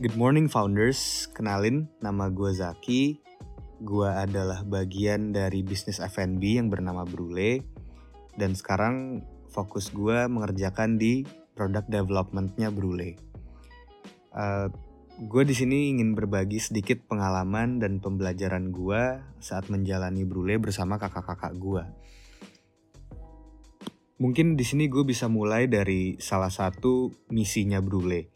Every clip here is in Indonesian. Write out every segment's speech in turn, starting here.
Good morning founders, kenalin nama gue Zaki. Gue adalah bagian dari bisnis F&B yang bernama Brule. Dan sekarang fokus gue mengerjakan di product developmentnya Brule. Uh, gue di sini ingin berbagi sedikit pengalaman dan pembelajaran gue saat menjalani Brule bersama kakak-kakak gue. Mungkin di sini gue bisa mulai dari salah satu misinya Brule,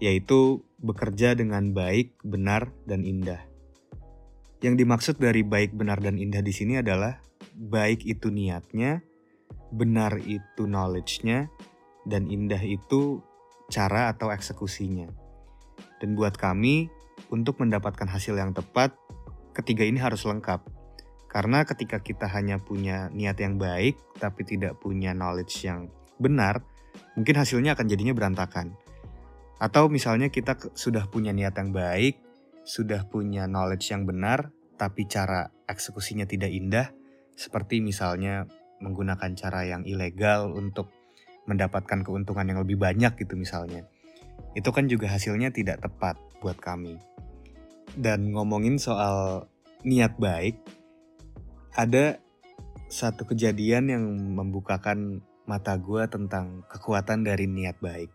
yaitu bekerja dengan baik, benar, dan indah. Yang dimaksud dari baik, benar, dan indah di sini adalah baik itu niatnya, benar itu knowledge-nya, dan indah itu cara atau eksekusinya. Dan buat kami, untuk mendapatkan hasil yang tepat, ketiga ini harus lengkap. Karena ketika kita hanya punya niat yang baik, tapi tidak punya knowledge yang benar, mungkin hasilnya akan jadinya berantakan. Atau misalnya kita sudah punya niat yang baik, sudah punya knowledge yang benar, tapi cara eksekusinya tidak indah, seperti misalnya menggunakan cara yang ilegal untuk mendapatkan keuntungan yang lebih banyak gitu misalnya. Itu kan juga hasilnya tidak tepat buat kami. Dan ngomongin soal niat baik, ada satu kejadian yang membukakan mata gue tentang kekuatan dari niat baik.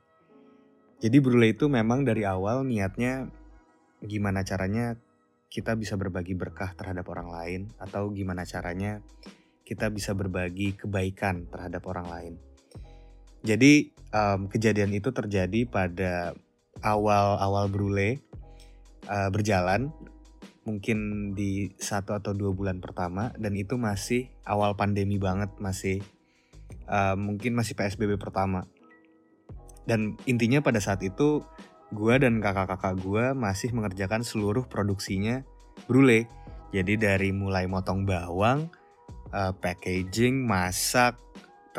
Jadi Brule itu memang dari awal niatnya gimana caranya kita bisa berbagi berkah terhadap orang lain atau gimana caranya kita bisa berbagi kebaikan terhadap orang lain. Jadi um, kejadian itu terjadi pada awal-awal Brule uh, berjalan mungkin di satu atau dua bulan pertama dan itu masih awal pandemi banget masih uh, mungkin masih PSBB pertama dan intinya pada saat itu gue dan kakak-kakak gue masih mengerjakan seluruh produksinya Brule. Jadi dari mulai motong bawang, uh, packaging, masak,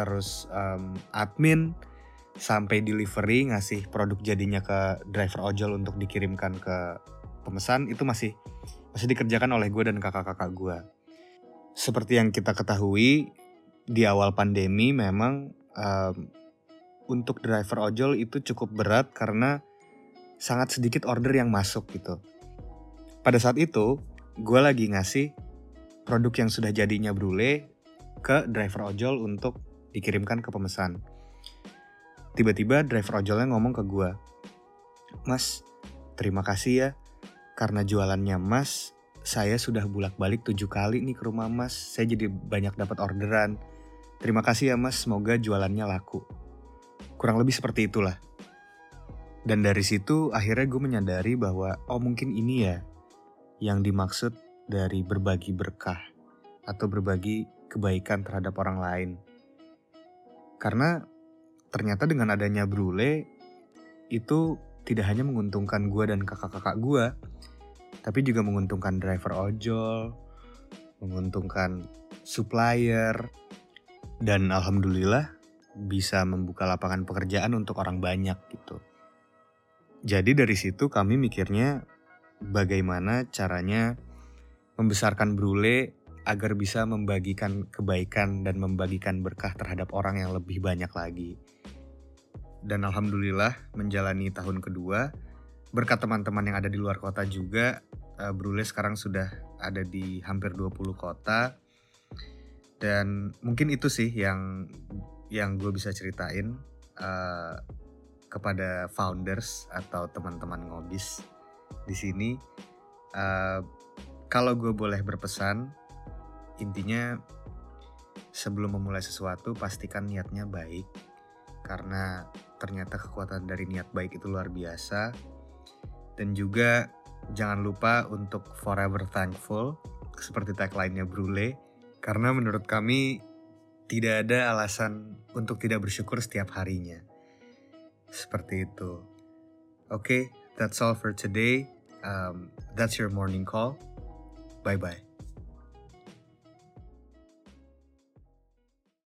terus um, admin, sampai delivery ngasih produk jadinya ke driver ojol untuk dikirimkan ke pemesan itu masih masih dikerjakan oleh gue dan kakak-kakak gue. Seperti yang kita ketahui di awal pandemi memang um, untuk driver ojol itu cukup berat karena sangat sedikit order yang masuk gitu. Pada saat itu, gue lagi ngasih produk yang sudah jadinya brule ke driver ojol untuk dikirimkan ke pemesan. Tiba-tiba driver ojolnya ngomong ke gue, Mas, terima kasih ya, karena jualannya Mas, saya sudah bulak-balik tujuh kali nih ke rumah Mas, saya jadi banyak dapat orderan. Terima kasih ya Mas, semoga jualannya laku. Kurang lebih seperti itulah. Dan dari situ akhirnya gue menyadari bahwa oh mungkin ini ya yang dimaksud dari berbagi berkah atau berbagi kebaikan terhadap orang lain. Karena ternyata dengan adanya Brule itu tidak hanya menguntungkan gue dan kakak-kakak gue, tapi juga menguntungkan driver ojol, menguntungkan supplier, dan alhamdulillah bisa membuka lapangan pekerjaan untuk orang banyak gitu. Jadi dari situ kami mikirnya bagaimana caranya membesarkan Brule agar bisa membagikan kebaikan dan membagikan berkah terhadap orang yang lebih banyak lagi. Dan alhamdulillah menjalani tahun kedua berkat teman-teman yang ada di luar kota juga eh, Brule sekarang sudah ada di hampir 20 kota. Dan mungkin itu sih yang yang gue bisa ceritain uh, kepada founders atau teman-teman ngobis di sini. Uh, kalau gue boleh berpesan, intinya sebelum memulai sesuatu pastikan niatnya baik karena ternyata kekuatan dari niat baik itu luar biasa dan juga jangan lupa untuk forever thankful seperti tagline-nya Brule karena menurut kami tidak ada alasan untuk tidak bersyukur setiap harinya. Seperti itu. Oke, okay, that's all for today. Um, that's your morning call. Bye bye.